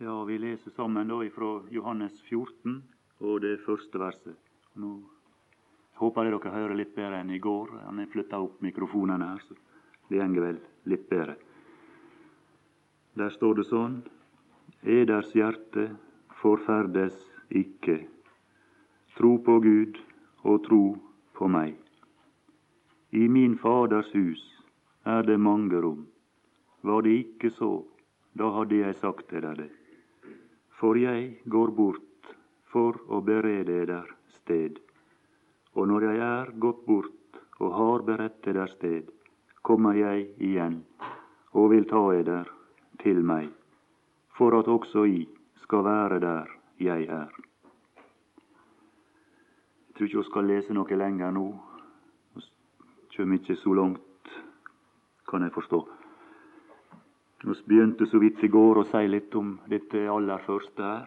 Ja, vi leser sammen da fra Johannes 14 og det første verset. Nå håper jeg dere hører litt bedre enn i går. Han har flytta opp mikrofonene her, så det går vel litt bedre. Der står det sånn Eders hjerte forferdes ikke. Tro på Gud og tro på meg. I min Faders hus er det mange rom. Var det ikke så, da hadde jeg sagt dere det. For jeg går bort for å berede eder sted. Og når jeg er gått bort og har beredt eder sted, kommer jeg igjen og vil ta eder til meg, for at også I skal være der jeg er. Jeg tror ikke vi skal lese noe lenger nå. Vi kommer ikke så langt, kan jeg forstå. Vi begynte så vidt i går å si litt om dette aller første her,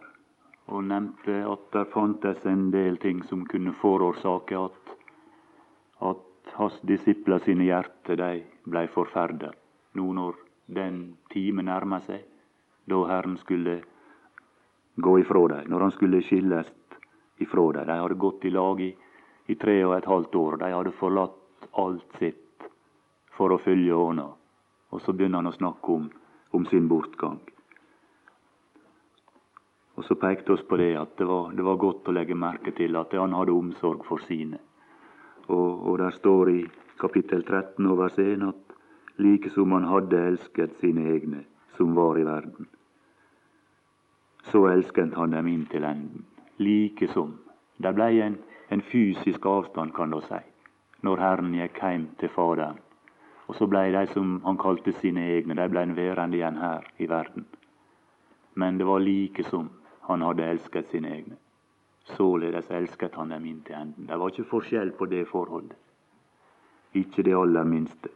og nevnte at det fantes en del ting som kunne forårsake at, at hans disipler sine hjerter de blei forferdet. Nå når den time nærma seg da Herren skulle gå ifra dem, når han skulle skilles ifra dem. De hadde gått i lag i, i tre og et halvt år. De hadde forlatt alt sitt for å følge Åna. Og så begynner han å snakke om om sin bortgang. Og Så pekte oss på det at det var, det var, godt å legge merke til at han hadde omsorg for sine. Og, og der står i kapittel 13 og vers 1 at like som han hadde elsket sine egne som var i verden, så elsket han dem inn til enden. Like som. Det blei en, en fysisk avstand, kan du si, når Herren gikk hjem til Faderen og så blei de som han kalte sine egne, de blei værende igjen her i verden. Men det var like som han hadde elsket sine egne. Således elsket han dem inntil enden. Det var ikke forskjell på det forholdet. Ikke det aller minste.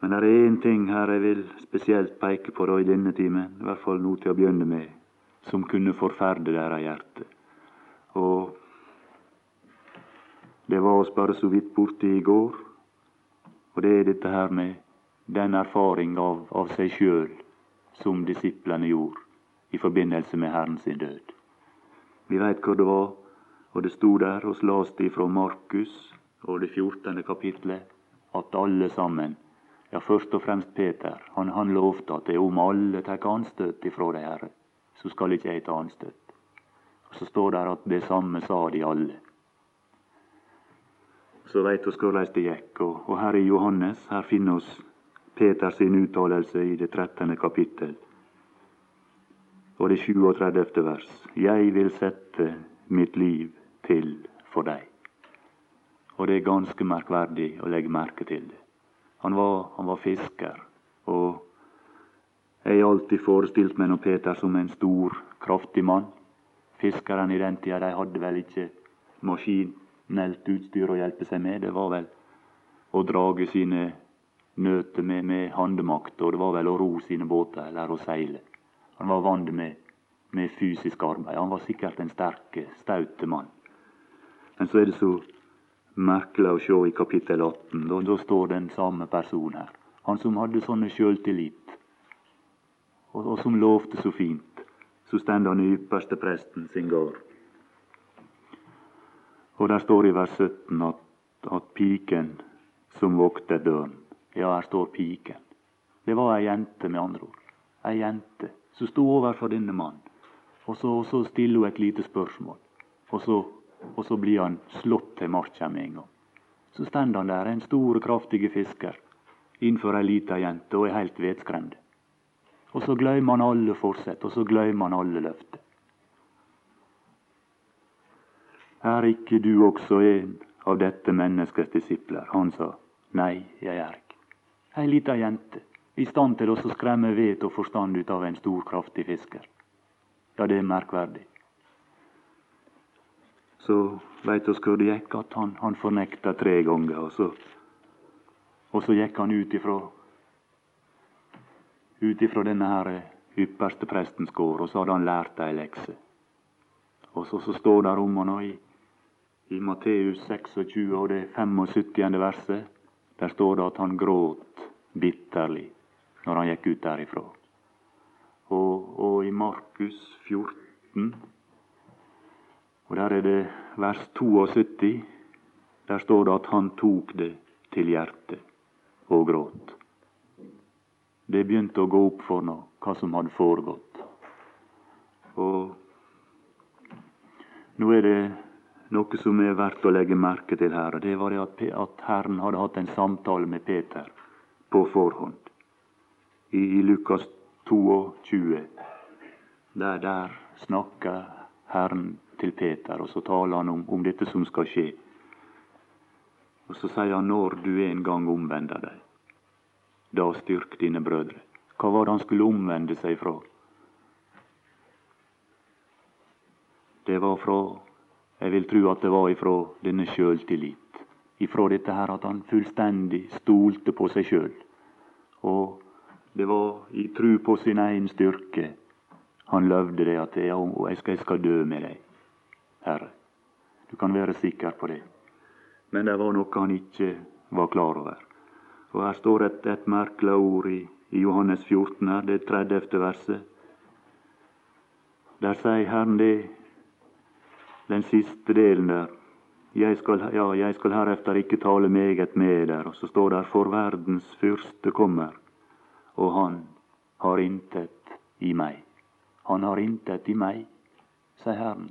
Men det er én ting her jeg vil spesielt peke på da i denne timen, i hvert fall nå til å begynne med, som kunne forferde deres hjerte. Og det var oss bare så vidt borte i går. Og det er dette her med den erfaring av, av seg sjøl som disiplene gjorde i forbindelse med Herren sin død. Vi veit hvor det var, og det sto der hos leste ifra Markus og det 14. kapitlet, at alle sammen, ja først og fremst Peter, han, han lovte at det om alle tar anstøt ifra det Herre, så skal ikke jeg ta anstøt. Og Så står det at det samme sa de alle så veit oss korleis det gikk. Og, og, her i Johannes her finner oss sin uttalelse i det 13. kapittel og det 37. vers. Jeg vil sette mitt liv til for deg. Og det er ganske merkverdig å legge merke til det. Han var, han var fisker, og jeg har alltid forestilt meg Peter som en stor, kraftig mann. Fiskerne i den tida de hadde vel ikke maskin nelt utstyr å hjelpe seg med. Det var vel å drage sine nøter med, med handemakt, og det var vel å ro sine båter eller å seile. Han var vant med, med fysisk arbeid. Han var sikkert en sterk, staute mann. Men så er det så merkelig å se i kapittel 18. Da, da står den samme personen her. Han som hadde sånne sjøltillit, og, og som lovte så fint. Så står han i ypperste presten sin gard. Og der står i vers 17 at, at piken som vokter døren Ja, her står piken. Det var ei jente, med andre ord. Ei jente som sto overfor denne mannen. Og så, så stiller hun et lite spørsmål. Og så, og så blir han slått til marka med en gang. Så stender han der, en stor, kraftig fisker, innenfor ei lita jente og er helt vedskremd. Og så glemmer han alle forsett, og så glemmer han alle løfter. Er ikke du også en av dette menneskets disipler? Han sa, nei, jeg er ikke. Ei lita jente, i stand til å skremme vet og forstand ut av en stor, kraftig fisker. Ja, det er merkverdig. Så veit oss hvor det gikk, at han, han fornekta tre ganger. Og så, og så gikk han ut ifra ut ifra denne her ypperste prestens gård, og så hadde han lært ei lekse. Og så, så står det om han i i Matteus 26 og det 75. verset, der står det at han gråt bitterlig når han gikk ut derifra. Og, og i Markus 14. Og Der er det vers 72. Der står det at han tok det til hjertet og gråt. Det begynte å gå opp for nå hva som hadde foregått. Og nå er det noe som er verdt å legge merke til her. Det var det at, at Herren hadde hatt en samtale med Peter på forhånd. I, i Lukas 22. Der, der snakker Herren til Peter, og så taler han om, om dette som skal skje. Og så sier han når du en gang omvender deg, da styrk dine brødre. Hva var det han skulle omvende seg fra? Det var fra Jeg vil tro at det var ifra denne sjøltillit. Ifra dette her at han fullstendig stolte på seg sjøl. Og det var i tru på sin egen styrke han løvde det at jeg skal, jeg skal dø med deg, Herre. Du kan være sikker på det. Men det var noe han ikke var klar over. Og Her står et, et merkelig ord i, i, Johannes 14, her, det 30. verset. Der sier Herren det, den siste delen der. Jeg skal, ja, jeg skal herefter ikke tale meget med der. Og så står der for verdens fyrste kommer, og han har intet i meg. Han har intet i meg, sier Herren.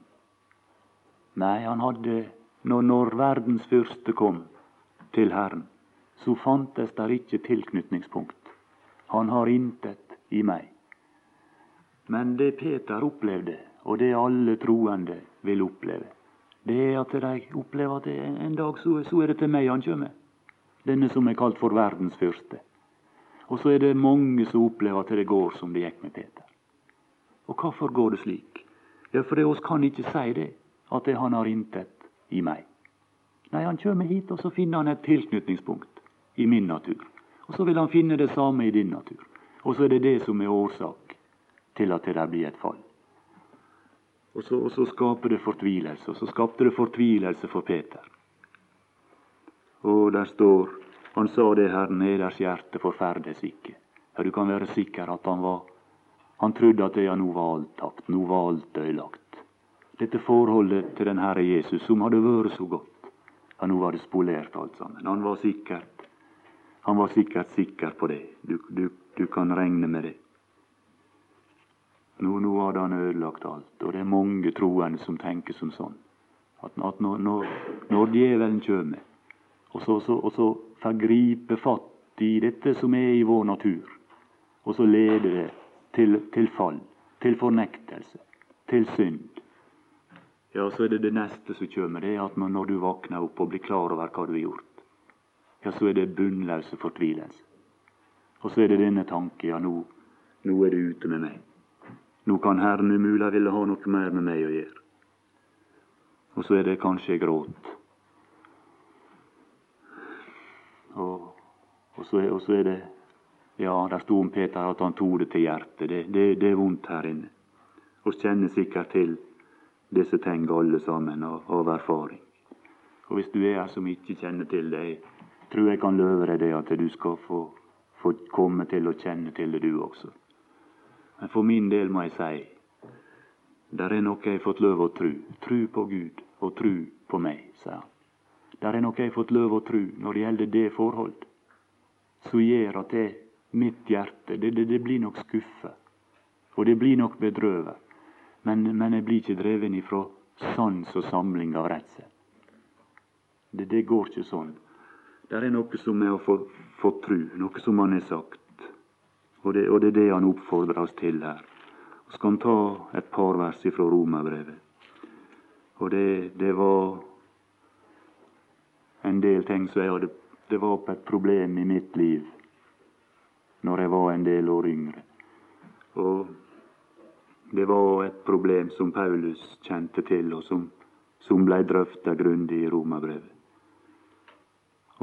Nei, han hadde når, når verdens fyrste kom til Herren, så fantes der ikke tilknytningspunkt. Han har intet i meg. Men det Peter opplevde, og det alle troende vil oppleve, det er at de opplever at en dag så, så er det til meg han kommer. Denne som er kalt for verdens fyrste. Og så er det mange som opplever at det går som det gikk med Peter. Og hvorfor går det slik? Ja, for oss kan ikke si det, at det han har intet i meg. Nei, han kommer hit, og så finner han et tilknytningspunkt i min natur. Og så vil han finne det samme i din natur. Og så er det det som er årsak til at det der blir et fall. Og så, og så skaper det fortvilelse. Og så skapte det fortvilelse for Peter. Og der står Han sa det, Herren, neders hjerte forferdes ikke. Ja, du kan være sikker at han var Han trodde at det ja, nå var alt tapt. Nå var alt ødelagt dette forholdet til den Herre Jesus, som hadde vært så godt. Ja, nå var det spolert alt sammen. Han var sikkert han var sikkert sikker på det. Du, du, du kan regne med det. Nå, nå hadde han ødelagt alt, og det er mange troende som tenker som sånn. At, at når, når, når, djevelen kommer, og så, så, og så får gripe fatt i dette som er i vår natur, og så leder det til, til fall, til fornektelse, til synd, ja, så er det det neste som kommer. Det er at når du våkner opp og blir klar over hva du har gjort, ja, så er det bunnløse fortvilelse. Og så er det denne tanken, ja, nå, nå er det ute med meg. Nå kan Herren umulig ville ha noe mer med meg å gjøre. Og så er det kanskje gråt. Og, og, så, og så er det Ja, der sto om Peter at han tok det til hjertet. Det, det, det er vondt her inne. Vi kjenner sikkert til disse tingene alle sammen av, av erfaring. Og Hvis du er her som ikke kjenner til det, tror jeg kan love deg det at du skal få, få komme til å kjenne til det, du også. Men for min del må jeg si der er noe jeg har fått lov å tru. Tru på Gud og tru på meg, sa han. Der er noe jeg har fått lov å tru når det gjelder det forhold, som gjør at det, mitt hjerte det, det, det blir nok skuffa. Og det blir nok bedrøvet. Men, men jeg blir ikke dreven ifra sans og samling av redsel. Det, det, går ikke sånn. Det er noe som jeg har fått, fått tru, noe som han har sagt. Og det, og det er det han oppfordrer oss til her. Så skal han ta et par vers fra Romerbrevet. Og det, det, var en del ting som jeg hadde Det var et problem i mitt liv når jeg var en del år yngre. Og det var et problem som Paulus kjente til, og som, som ble drøfta grundig i Romerbrevet.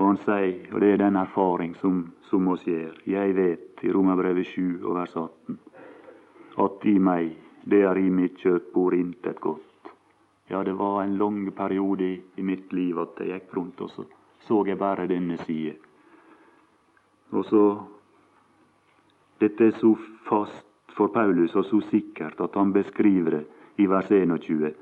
Og han sier, og det er den erfaring som, som oss gjør, jeg vet i Romerbrevet 7 og vers 18, at i meg, det er i mitt kjøtt, bor intet godt. Ja, det var en lang periode i, i mitt liv at jeg gikk rundt, og så så jeg bare denne side. Og så Dette er så fast for Paulus og så sikkert at han beskriver det i vers 21.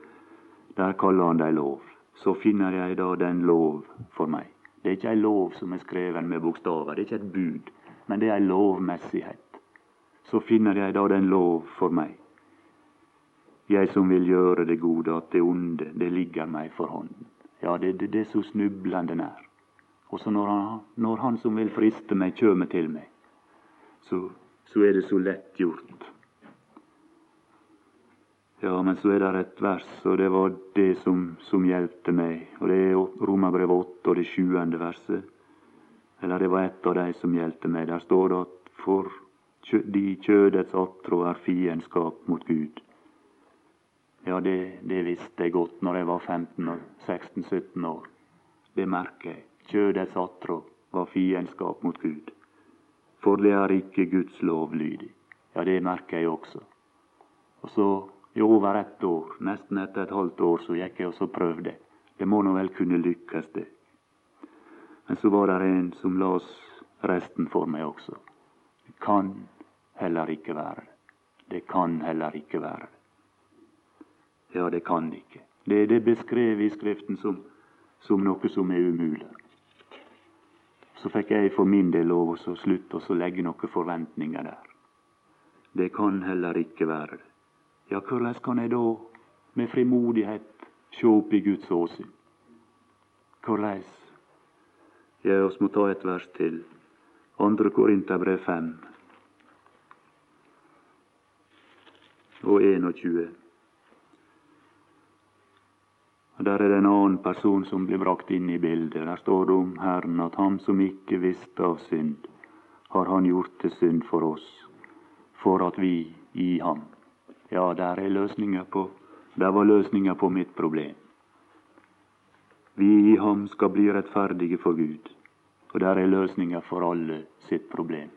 Der kaller han det lov. Så finner jeg da den lov for meg. Det er ikke ei lov som er skreven med bokstaver, det er ikke et bud, men det er ei lovmessighet. Så finner jeg da den lov for meg. Jeg som vil gjøre det gode, at det onde, det ligger meg for hånden. Ja, det er det, er så snublende nær. Og så når han, når han som vil friste meg, kjem til meg, så, så er det så lett gjort. Ja, men så er det et vers, og det var det som, som hjelpte meg. Og det er Romerbrevet 8 og det sjuende verset. Eller det var et av de som hjelpte meg. Der står det at for de kjødets attrå er fiendskap mot Gud. Ja, det, det visste jeg godt når jeg var 15-16-17 år. Det merker jeg. Kjødets attrå var fiendskap mot Gud. For det er ikke Guds lov lydig. Ja, det merker jeg også. Og så, i over ett år, nesten etter et halvt år, så gikk jeg og så prøvde. Det må nå vel kunne lykkes, det. Men så var det en som las resten for meg også. Det kan heller ikke være det. Det kan heller ikke være det. Ja, det kan ikke. Det, er det beskrevet i Skriften som, som noe som er umulig. Så fikk jeg for min del lov å slutte å legge noen forventninger der. Det kan heller ikke være det. Ja, hvordan kan jeg da med frimodighet sjå opp i Guds åsyn? Hvordan? Ja, oss må ta et vers til. Andre Korinterbrev 5 og 21. Og Der er det en annen person som blir brakt inn i bildet. Der står det om Herren at ham som ikke visste av synd, har han gjort til synd for oss, for at vi i ham Ja, der er på Der var løsninga på mitt problem. Vi i ham skal bli rettferdige for Gud. Og der er løsninga for alle sitt problem.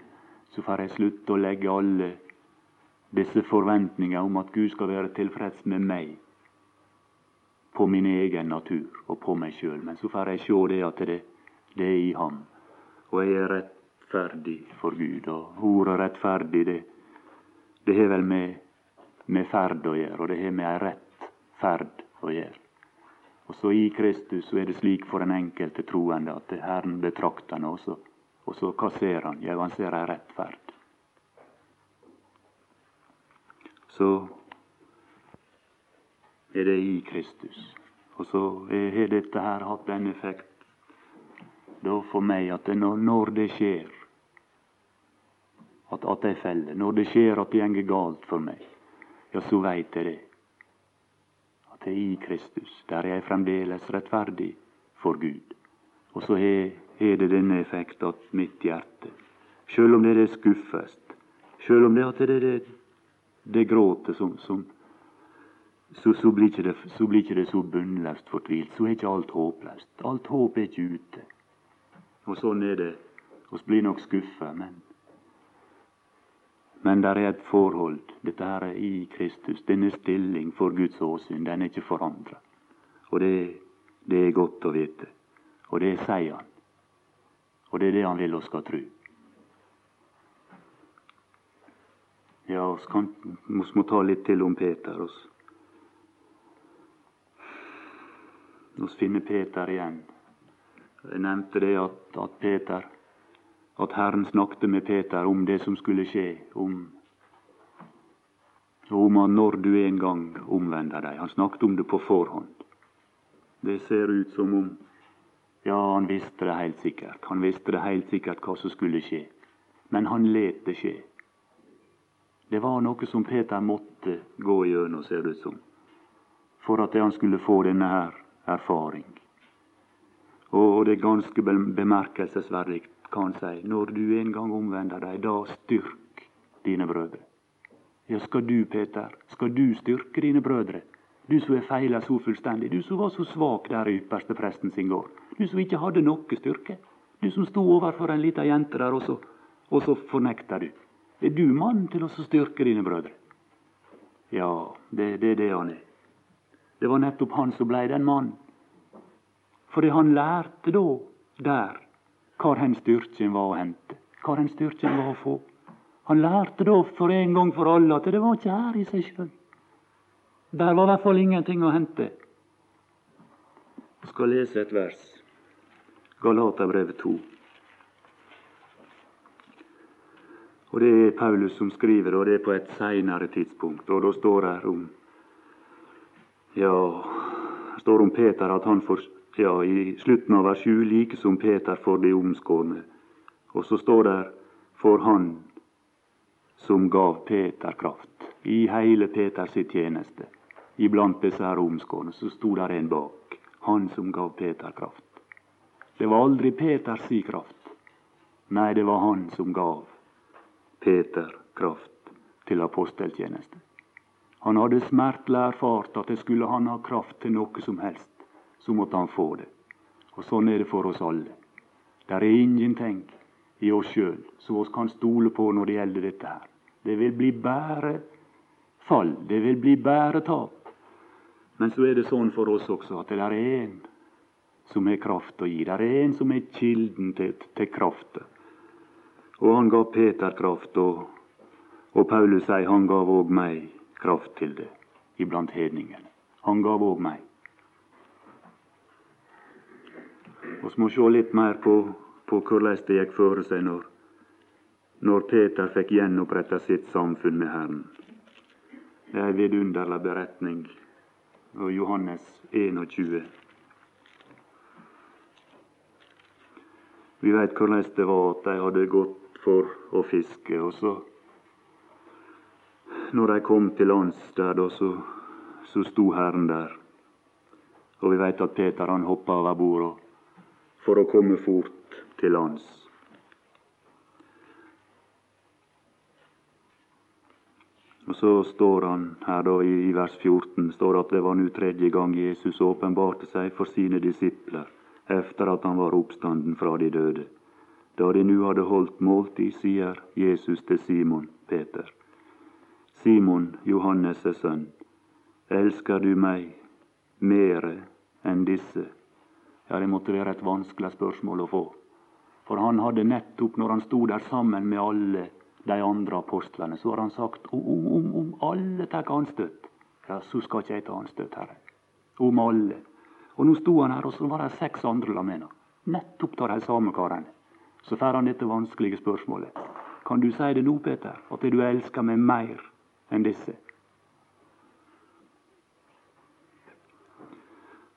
Så får jeg slutte å legge alle disse forventningene om at Gud skal være tilfreds med meg på min egen natur og på meg sjøl. Men så får jeg sjå det at det, det, er i ham. Og jeg er rettferdig for Gud. Og ordet rettferdig, det, det har vel med, med ferd å gjøre, og det har med ei rett ferd å gjøre. Og så i Kristus så er det slik for den enkelte troende at Herren betrakter han, også. og så hva ser han? Jau, han ser ei rett ferd. Så er det i Kristus. Og så har dette her hatt den effekt da for meg at når, det skjer at, at jeg feller, når det skjer at det går galt for meg, ja, så veit jeg det. At jeg er i Kristus. Der er jeg fremdeles rettferdig for Gud. Og så har det denne effekt at mitt hjerte, sjøl om det er skuffest, sjøl om det, at det, det, det gråter som, som så, så, blir ikke det, så blir ikke det så bunnløst fortvilt. Så er ikke alt håpløst. Alt håp er ikke ute. Og sånn er det. Vi blir nok skuffa, men men der er et forhold. Dette her er i Kristus. Denne stilling for Guds åsyn, den er ikke forandra. Og det, det, er godt å vite. Og det sier han. Og det er det han vil oss skal tro. Ja, vi må ta litt til om Peter. oss. Vi finner Peter igjen. Jeg nevnte det at, at, Peter, at Herren snakket med Peter om det som skulle skje, om, om han når du en gang omvender deg. Han snakket om det på forhånd. Det ser ut som om Ja, han visste det helt sikkert. Han visste det helt sikkert hva som skulle skje. Men han let det skje. Det var noe som Peter måtte gå gjennom, ser det ut som, for at han skulle få denne her erfaring. Og det er ganske bemerkelsesverdig, kan han si. Når du en gang omvender deg, da styrk dine brødre. Ja, skal du, Peter, skal du styrke dine brødre? Du som er feila så fullstendig, du som var så svak der i ypperste presten sin gård. Du som ikke hadde noe styrke. Du som sto overfor en lita jente der, og så, og så fornekter du. Er du mannen til å styrke dine brødre? Ja, det, det er det han er. Det var nettopp han som blei den mannen. Fordi han lærte da der hvor hen styrken var å hente, hvor hen styrken var å få. Han lærte da for en gang for alle at det var ikke her i seg sjøl. Der var i hvert fall ingenting å hente. Jeg skal lese et vers. Galaterbrevet 2. Og Det er Paulus som skriver, og det er på et seinere tidspunkt. Og Da står det om ja, står om Peter at han får ja, i slutten av vers 7 like som Peter for de omskårne. Og så står det for han som gav Peter kraft. I hele Peters tjeneste, iblant disse her omskårne, så sto der en bak. Han som gav Peter kraft. Det var aldri Peters kraft. Nei, det var han som gav Peter kraft til aposteltjeneste. Han hadde smertelig erfart at det skulle han ha kraft til noe som helst, så måtte han få det. Og sånn er det for oss alle. Der er ingenting i oss sjøl som oss kan stole på når det gjelder dette her. Det vil bli bare fall. Det vil bli bare tap. Men så er det sånn for oss også at det er en som har kraft å gi. Det er en som er kilden til, til krafta. Og han gav Peter kraft, og, og Paulus sier han gav òg meg kraft til det iblant hedningene. Han gav òg meg. Vi må se litt mer på, på hvordan det gikk føre seg når, når Peter fikk gjenoppretta sitt samfunn med Herren. Det er ei vidunderlig beretning av Johannes 21. Vi veit hvordan det var at de hadde gått for å fiske, og så når de kom til lands der, da, så, så sto Herren der. Og vi veit at Peter han hoppa over bord for å komme fort til lands. Og Så står han her da i, vers 14 står at det var nå tredje gang Jesus åpenbarte seg for sine disipler efter at han var oppstanden fra de døde. Da de nu hadde holdt måltid, sier Jesus til Simon Peter. Simon, Johannes' sønn, elsker du meg mere enn disse? Ja, det måtte være et vanskelig spørsmål å få. For han hadde nettopp, når han sto der sammen med alle de andre apostlene, så har han sagt om, om, om alle tar anstøt, ja, så skal ikke jeg ta anstøt, Herre. Om alle. Og nå sto han her, og så var det seks andre lamena. Nettopp av de samme karene. Så får han dette vanskelige spørsmålet. Kan du si det nå, Peter, at du elsker meg mer enn disse.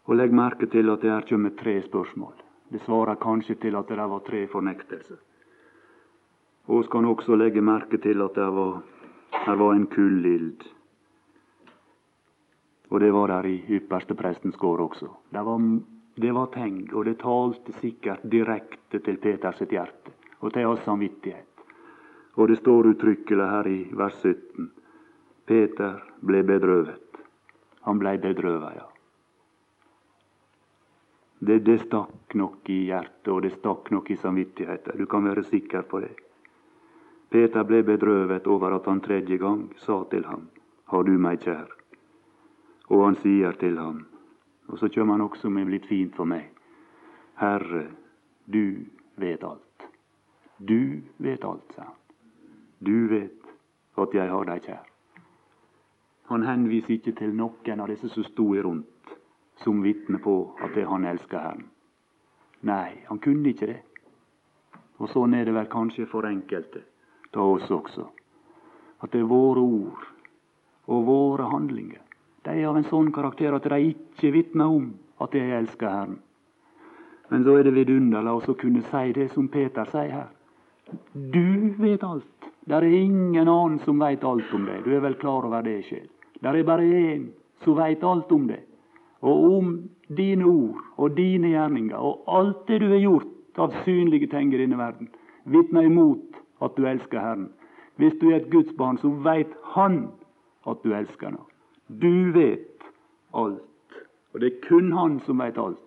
Og Legg merke til at det her kommer tre spørsmål. Det svarer kanskje til at det var tre fornektelser. Og vi kan også legge merke til at det var, her var en kullild. Og det var der i ypperste prestens gård også. Det var, det var ting, og det talte sikkert direkte til Peters hjerte og til hans samvittighet. Og det står uttrykkelig her i vers 17 Peter ble bedrøvet. Han ble bedrøvet, ja. Det, det stakk nok i hjertet, og det stakk nok i samvittigheten. Du kan være sikker på det. Peter ble bedrøvet over at han tredje gang sa til ham, Har du meg kjær? Og han sier til ham, og så kommer han også med litt fint for meg, Herre, du vet alt. Du vet alt, sa han. Du vet at jeg har deg kjær. Han henviser ikke til noen av disse som sto rundt, som vitner på at det han elsker Herren. Nei, han kunne ikke det. Og sånn er det vel kanskje for enkelte av oss også. At det er våre ord og våre handlinger. De er av en sånn karakter at de ikke vitner om at de elsker Herren. Men så er det vidunderlig å kunne si det som Peter sier her. Du vet alt. Det er ingen annen som vet alt om det. Du er vel klar over det sjøl. Det er bare én som veit alt om det, og om dine ord og dine gjerninger og alt det du har gjort av synlige ting i denne verden, vitner imot at du elsker Herren. Hvis du er et Guds barn, så veit Han at du elsker Ham. Du vet alt. Og det er kun Han som veit alt.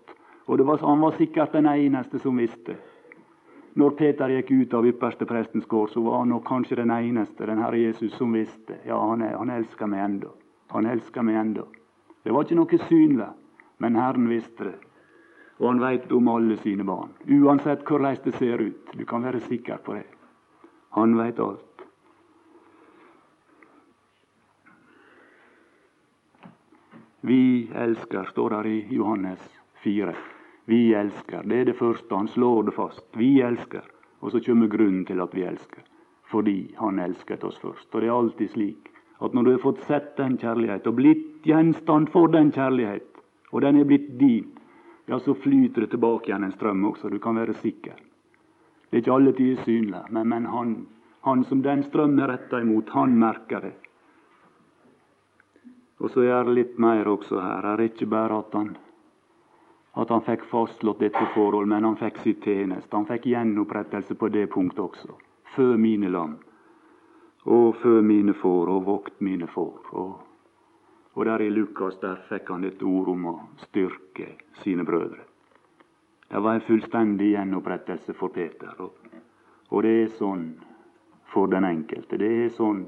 Og var, han var sikkert den eneste som visste. Når Peter gikk ut av ypperste prestens gård, så var han nok kanskje den eneste, den Herre Jesus, som visste. Ja, han, han elsker meg ennå. Han elsker meg ennå. Det var ikke noe synlig, men Herren visste det. Og han veit om alle sine barn. Uansett hvordan det ser ut. Du kan være sikker på det. Han veit alt. Vi elsker, står der i Johannes 4. Vi elsker. Det er det første. Han slår det fast. Vi elsker. Og så kommer grunnen til at vi elsker. Fordi han elsket oss først. Og det er alltid slik at når du har fått sett den kjærlighet og blitt gjenstand for den kjærlighet, og den er blitt din, ja, så flyter det tilbake igjen en strøm også. Du kan være sikker. Det er ikke alle tider synlig, men, men han, han, som den strømmen er retta imot, han merker det. Og så er det litt mer også her. Det er ikke bare at han, at han fikk fastslått dette forhold, men han fikk sitt tjeneste. Han fikk gjenopprettelse på det punktet også. Før mine lam, og fø mine får, og vokt mine får. Og, og der i Lukas der fikk han et ord om å styrke sine brødre. Det var en fullstendig gjenopprettelse for Peter. Og, og det er sånn for den enkelte. Det er sånn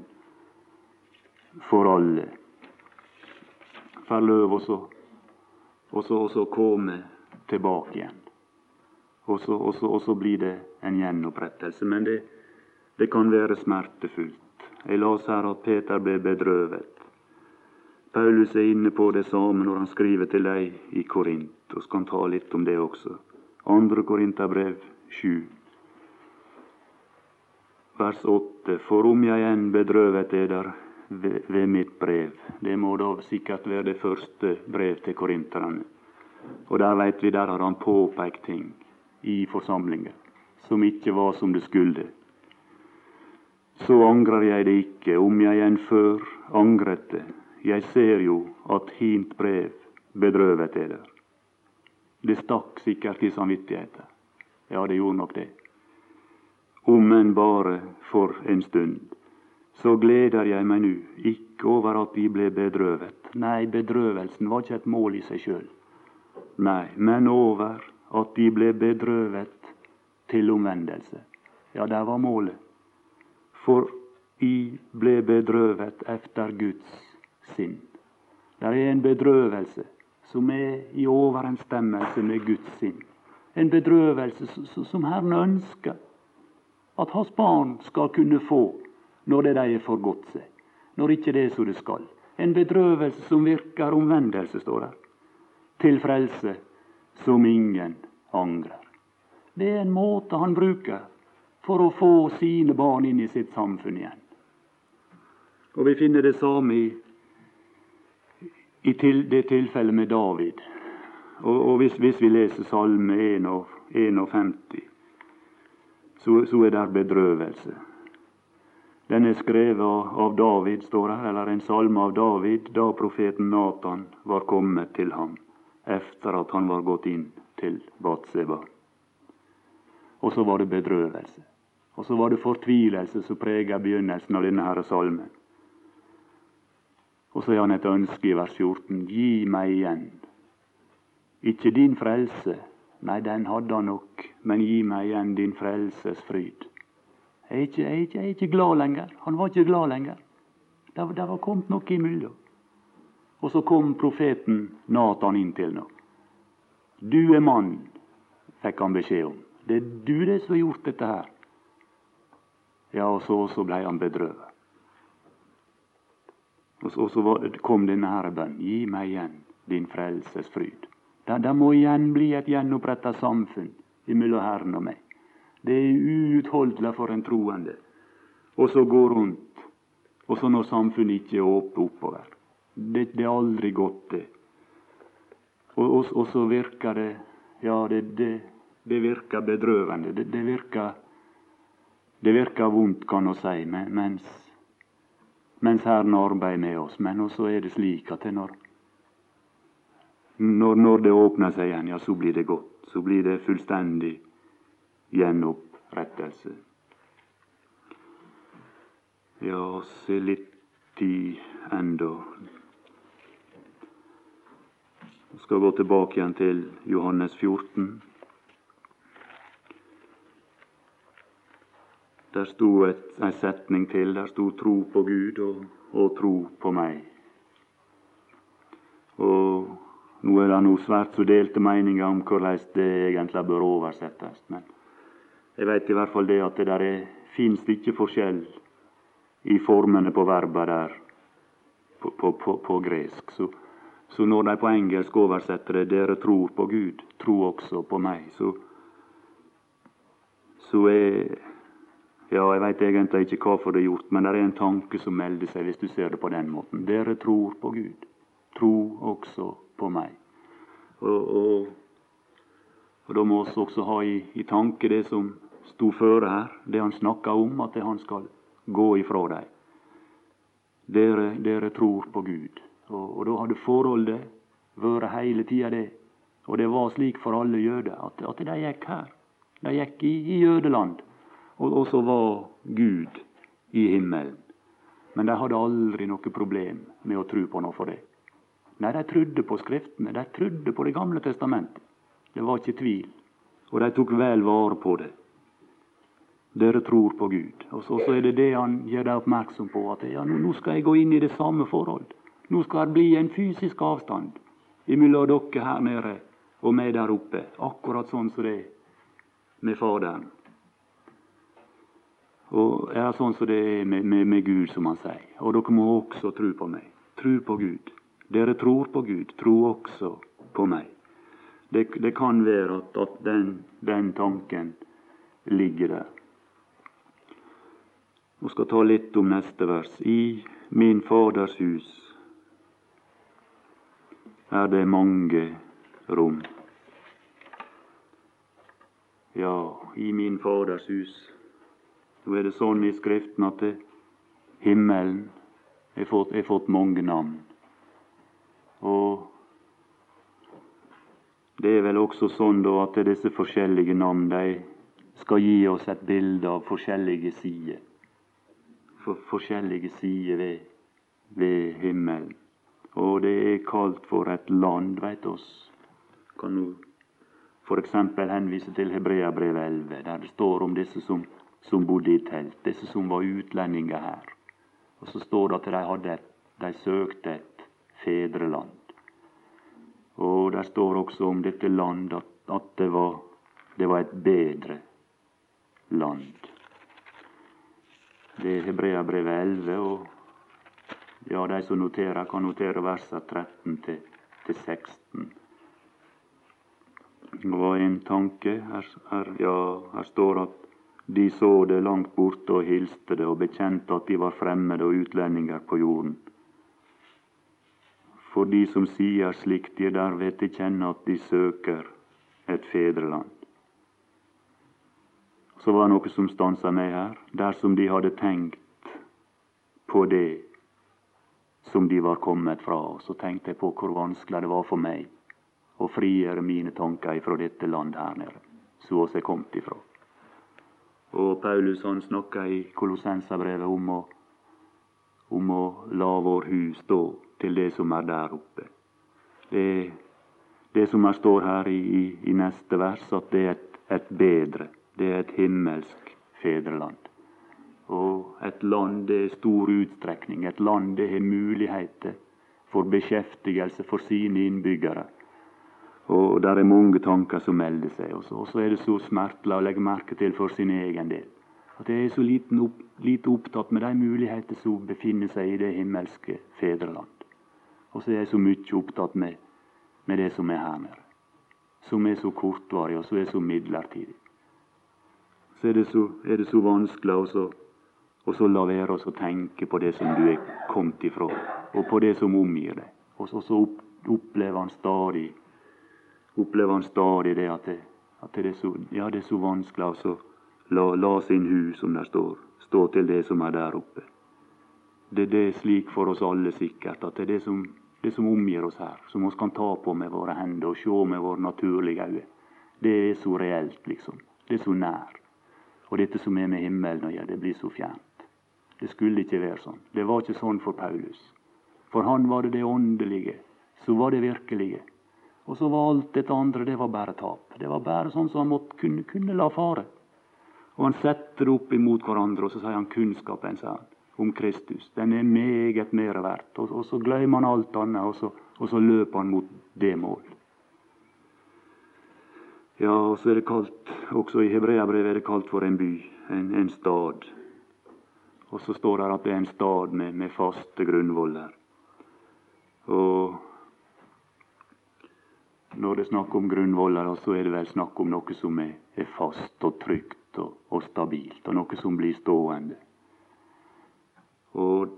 for alle. Får også. Og så komme tilbake igjen. Og så, blir det en gjenopprettelse. Men det, det kan være smertefullt. Jeg leser her at Peter ble bedrøvet. Paulus er inne på det samme når han skriver til deg i Korint. og skal ta litt om det også. Andre Korinterbrev 7, vers 8. For om jeg enn bedrøvet eder ved, ved mitt brev Det må da sikkert være det første brev til korinterne. Og der veit vi, der har han påpekt ting i forsamlingen som ikke var som det skulle. Så angrer jeg det ikke, om jeg enn før angret det. Jeg ser jo at hint brev bedrøvet eder. Det stakk sikkert i samvittigheten. Ja, det gjorde nok det. Om enn bare for en stund. Så gleder jeg meg nu, ikke over at de ble bedrøvet. Nei, bedrøvelsen var ikke et mål i seg sjøl. Nei, men over at de ble bedrøvet til omvendelse. Ja, der var målet. For I ble bedrøvet efter Guds sinn. Det er en bedrøvelse som er i overensstemmelse med Guds sinn. En bedrøvelse som Herren ønsker at hans barn skal kunne få når det de har forgått seg, når ikke det er som det skal. En bedrøvelse som virker omvendelse, står der. Til frelse som ingen angrer. Det er en måte han bruker for å få sine barn inn i sitt samfunn igjen. Og Vi finner det samme i i til, det tilfellet med David. Og, og hvis, hvis, vi leser Salme 51, så, så er det bedrøvelse. Den er skrevet av David, står her, eller en salme av David, da profeten Natan var kommet til ham etter at han var gått inn til Batseba. Og så var det bedrøvelse. Og så var det fortvilelse som preger begynnelsen av denne herre salmen. Og så har han et ønske i vers 14. Gi meg igjen. Ikke din frelse, nei, den hadde han nok, men gi meg igjen din frelses fryd. Jeg er ikke, jeg er ikke, jeg er ikke glad lenger. Han var ikke glad lenger. Det, det var kommet noe imellom. Og så kom profeten Natan inn til ham. Du er mann, fikk han beskjed om. Det er du det som har gjort dette her. Ja, og så, så ble han bedrøvet. Og så, så kom denne herre bønn. Gi meg igjen din frelses fryd. Det må igjen bli et gjenoppretta samfunn mellom Herren og meg. Det er uutholdelig for en troende. Og så gå rundt, og så når samfunnet ikke er åpent oppover. Det, det, er aldri godt, det. Og, og, og, så virker det Ja, det, det, det virker bedrøvende. Det, virker det virker vondt, kan vi si, mens mens Herren arbeider med oss. Men også er det slik at det når, når, når det åpner seg igjen, ja, så blir det godt. Så blir det fullstendig gjenopprettelse. Ja, se litt tid enda. Vi skal gå tilbake igjen til Johannes 14. Der sto ei setning til. Der sto 'tro på Gud og, og tro på meg'. Og nå er det no svært så delte meninger om hvordan det egentlig bør oversettes. Men jeg vet i hvert fall det at det der er, finnes ikke forskjell i formene på verba der på, på, på, på gresk. Så, Så når de på engelsk oversetter det 'dere tror på Gud, tro også på meg', så, så er Ja, jeg veit egentlig ikke hvorfor det er gjort, men det er en tanke som melder seg hvis du ser det på den måten. Dere tror på Gud, tro også på meg. Og, og, og da må vi også ha i, i tanke det som sto føre her, det han snakka om, at han skal gå ifra dem. Dere, dere tror på Gud. Og, og da hadde forholdet vært hele tida det. Og det var slik for alle jøder at, at de gikk her. De gikk i, i jødeland. Og, og så var Gud i himmelen. Men de hadde aldri noe problem med å tro på noe for det. Nei, de trodde på Skriftene. De trodde på Det gamle testamentet. Det var ikke tvil. Og de tok vel vare på det. Dere tror på Gud. Og så, så er det det han gjør deg oppmerksom på. At ja, nå skal jeg gå inn i det samme forhold. Nå skal det bli en fysisk avstand mellom dere her nede og meg der oppe. Akkurat sånn som det er med Faderen. Og er sånn som det er med, med, med Gud, som han sier. Og dere må også tro på meg. Tro på Gud. Dere tror på Gud, tro også på meg. Det, det kan være at, at den, den tanken ligger der. Vi skal ta litt om neste vers. I min Faders hus er det mange rom. Ja, i min Faders hus. Nå er det sånn i Skriften at det, himmelen har fått, fått mange navn. Og det er vel også sånn da at disse forskjellige navn de skal gi oss et bilde av forskjellige sider for forskjellige sider ved, ved himmelen. Og det er kalt for et land, veit oss. Kan du f.eks. henvise til Hebreabrevet 11, der det står om disse som, som, bodde i telt, disse som var utlendinger her. Og så står det at de, hadde de søkte et fedreland. Og der står også om dette land at, at det, var, det var et bedre land. Det er Hebreabrevet 11, og ja, de som noterer, kan notere versene 13 til, til 16. Det var en tanke. Her, her, ja, her står at de så det langt borte og hilste det og bekjente at de var fremmede og utlendinger på jorden. For de som sier slikt, de derved til kjenne at de søker et fedreland. Så var det noe som stansa meg her. Dersom de hadde tenkt på det som de var kommet fra, så tenkte jeg på hvor vanskelig det var for meg å frigjøre mine tanker ifra dette landet her nede, så vi er kommet ifra. Og Paulus han snakka i Kolossensabrevet om om å la vår hus stå til det som er der oppe. Det, det som her står her i, i, i neste vers, at det er et, et bedre det er et himmelsk fedreland. Og et land det er stor utstrekning. Et land det har muligheter for beskjeftigelse for sine innbyggere. Og der er mange tanker som melder seg. Og så er det så smertelig å legge merke til for sin egen del. At jeg er så opp, lite opptatt med de muligheter som befinner seg i det himmelske fedreland. Og så er jeg så mye opptatt med, med det som er her nede. Som er så kortvarig, og som er så midlertidig så er det så, er det så vanskelig å så la være å tenke på det som du er kommet ifra, og på det som omgir deg. Og så, så opp, opplever han stadig opplever han stadig det at det, at det, er, så, ja, det er så vanskelig å la, la, sin hu, som der står, stå til det som er der oppe. Det, det er slik for oss alle sikkert at det er det som, det som omgir oss her, som vi kan ta på med våre hender og se med våre naturlige øyne, det er så reelt, liksom. Det er så nær. Og dette som er med himmelen å gjøre, det blir så fjernt. Det skulle ikke være sånn. Det var ikke sånn for Paulus. For han var det det åndelige. Så var det virkelige. Og så var alt dette andre det var bare tap. Det var bare sånn som han måtte kunne, kunne la fare. Og han setter det opp imot hverandre, og så sier han kunnskapen sier han, om Kristus. Den er meget mer verdt. Og, og så glemmer han alt annet, og så, og så løper han mot det mål. Ja, og så er det kalt, også i Hebreabrevet er det kalt for en by, en, en stad. Og så står det at det er en stad med, med faste grunnvoller. Og når det er snakk om grunnvoller, så er det vel snakk om noe som er, er fast og trygt og, og, stabilt, og noe som blir stående. Og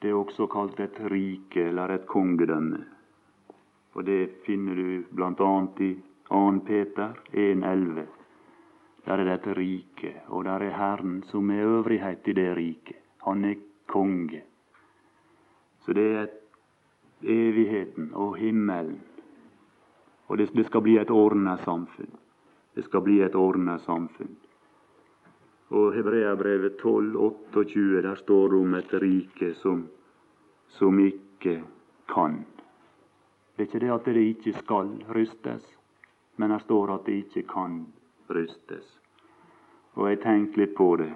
det er også kalt et rike eller et kongedømme. Og det finner du bl.a. i 2. Peter 1,11. Der er det et rike, og der er Herren som er øvrighet i det riket. Han er konge. Så det er evigheten og himmelen. Og det, det skal bli et ordna samfunn. Det skal bli et ordna samfunn. Og Hebreabrevet 12, 28, der står det om et rike som, som ikke kan. Det er ikke det at det ikke skal rystes, men der står at det ikke kan rystes. Og jeg tenker litt på det.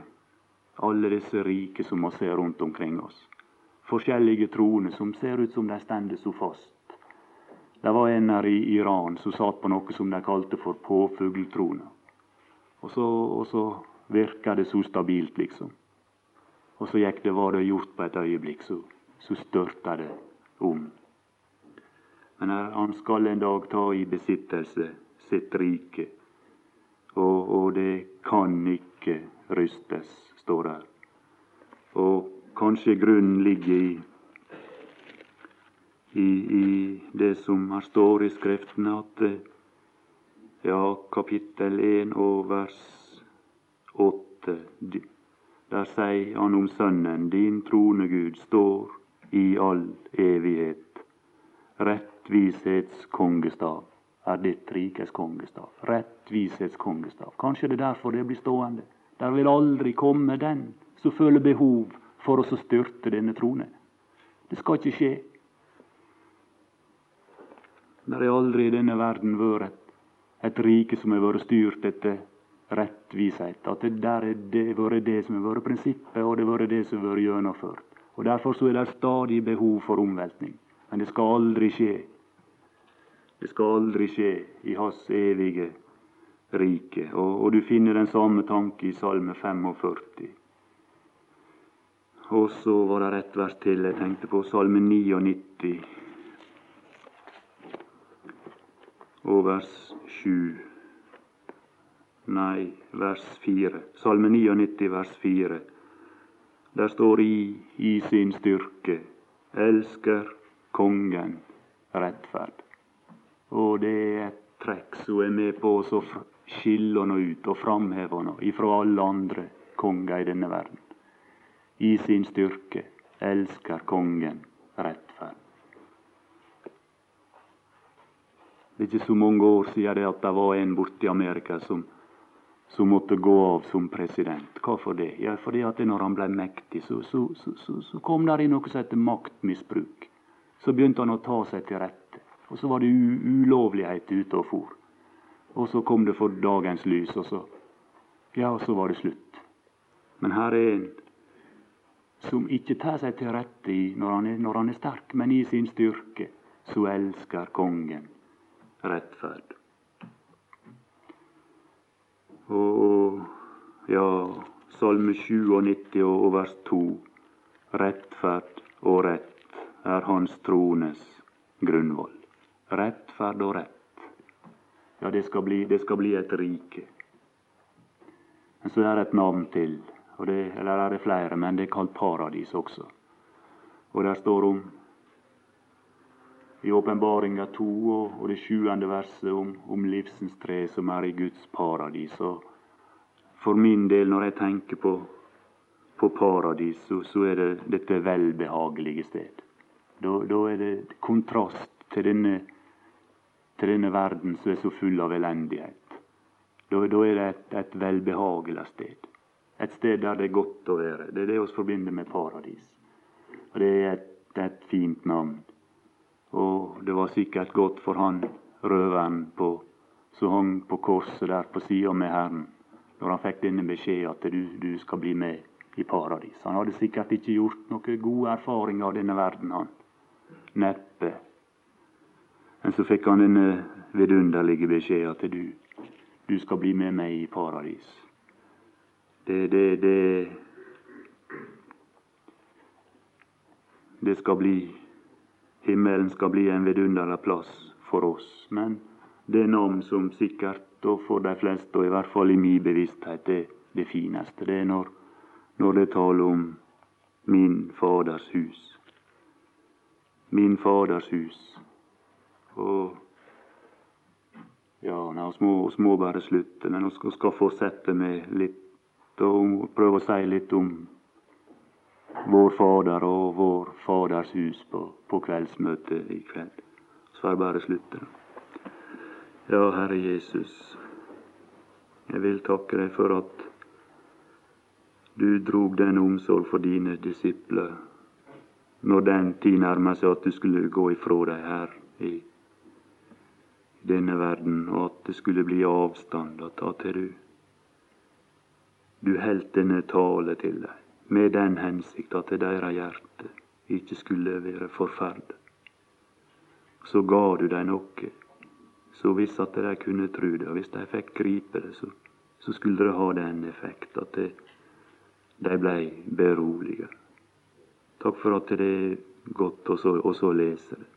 Alle disse rike som vi ser rundt omkring oss. Forskjellige troende som ser ut som de stender så fast. Det var en her i Iran som satt på noe som de kalte for påfugltrona. Og så, og så virka det så stabilt, liksom. Og så gikk det, var det gjort på et øyeblikk, så, så størta det om. Men han skal en dag ta i besittelse sitt rike og, og det kan ikke rystes, står der. Og kanskje grunnen ligger i, i, i det som her står i Skriftene, at ja, kapittel 1 og vers 8 Der sier han om Sønnen, din trone, Gud, står i all evighet. Rettvishets kongestav er ditt rikes kongestav. Rettvisets kongestav. Kanskje det er derfor det blir stående. Der vil aldri komme den som føler behov for å styrte denne trone. Det skal ikke skje. Det har aldri i denne verden vært et, rike som har vært styrt etter rettvishet. At det der er det vært det som har vært prinsippet, og det har vært det som har vært gjennomført. Og Derfor så er det stadig behov for omveltning. Men det skal aldri skje det skal aldri skje i Hans evige rike. Og, og du finner den samme tanke i Salme 45. Og så var det ett vers til jeg tenkte på, Salme 99 og vers 7. Nei, vers 4. Salme 99, vers 4. Der står i, i sin styrke, elsker kongen rettferd. Og det er et trekk som er med på å skille henne ut og framheve henne ifra alle andre konger i denne verden. I sin styrke elsker kongen rettferd. Er ikke så mange år siden det at det var en borte i Amerika som, som måtte gå av som president. Hvorfor det? Ja, fordi at når han ble mektig, så, så, så, så kom det inn noe som heter maktmisbruk. Så begynte han å ta seg til rette. Og så var det ulovlighet ute og for. Og så kom det for dagens lys, og så Ja, og så var det slutt. Men her er en som ikke tar seg til rette når han, er, når han er sterk, men i sin styrke så elsker kongen rettferd. Og ja, Salme 97 og vers 2. Rettferd og rett er hans trones grunnvoll. Rettferd og rett. Ja, det skal bli, det skal bli et rike. Men så er det et navn til. Det, eller er det flere, men det er kalt paradis også. Og der står om i åpenbaringa to og, og det sjuende verset om, om livsens tre som er i Guds paradis. Og for min del, når jeg tenker på, på paradis, så, så, er det dette velbehagelige sted. Da, da er det kontrast til denne til denne verden som er så full av elendighet. Da, da er det et, et velbehagelig sted. Et sted der det er godt å være. Det er det vi forbinder med paradis. Og Det er et, et fint navn. Og det var sikkert godt for han røveren på, som hang på korset der på sida med Herren, når han fikk denne beskjed at du, du skal bli med i paradis. Han hadde sikkert ikke gjort noen gode erfaringer av denne verden, han. Neppe. Men så fikk han denne vidunderlige beskjed at du, du skal bli med meg i paradis. Det, det, det, det skal bli Himmelen skal bli en vidunderlig plass for oss, men det navn som sikkert og for de fleste, og i hvert fall i min bevissthet, er det fineste. Det er når, når det taler om min Faders hus. Min Faders hus. Og ja, vi må, må, bare slutte, men vi skal fortsette med litt og prøve å si litt om vår Fader og vår Faders hus på, på kveldsmøtet i kveld. Så får jeg bare slutte. Ja, Herre Jesus, jeg vil takke deg for at du drog den omsorg for dine disipler når den tid nærma seg at du skulle gå ifra dem her i denne verden, og at det skulle bli avstand å ta til du du heldt denne tale til dem med den hensikt at deres hjerte ikke skulle være forferdet. Så ga du dei noe, så hvis at de kunne tru det, og hvis de fikk gripe det, så, så skulle det ha den effekt at de blei beroliga. Takk for at det er godt å så lese det.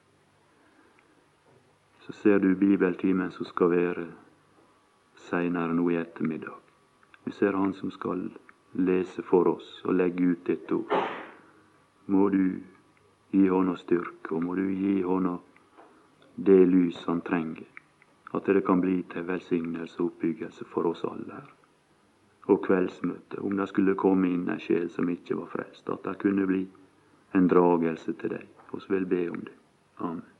Så ser du bibeltimen som skal være seinere nå i ettermiddag. Du ser han som skal lese for oss og legge ut ditt ord. Må du gi hånda styrke, og må du gi hånda det lys han trenger, at det kan bli til velsignelse og oppbyggelse for oss alle her. Og kveldsmøtet, om det skulle komme inn ei sjel som ikke var frelst, at det kunne bli en dragelse til deg. Vi vil be om det. Amen.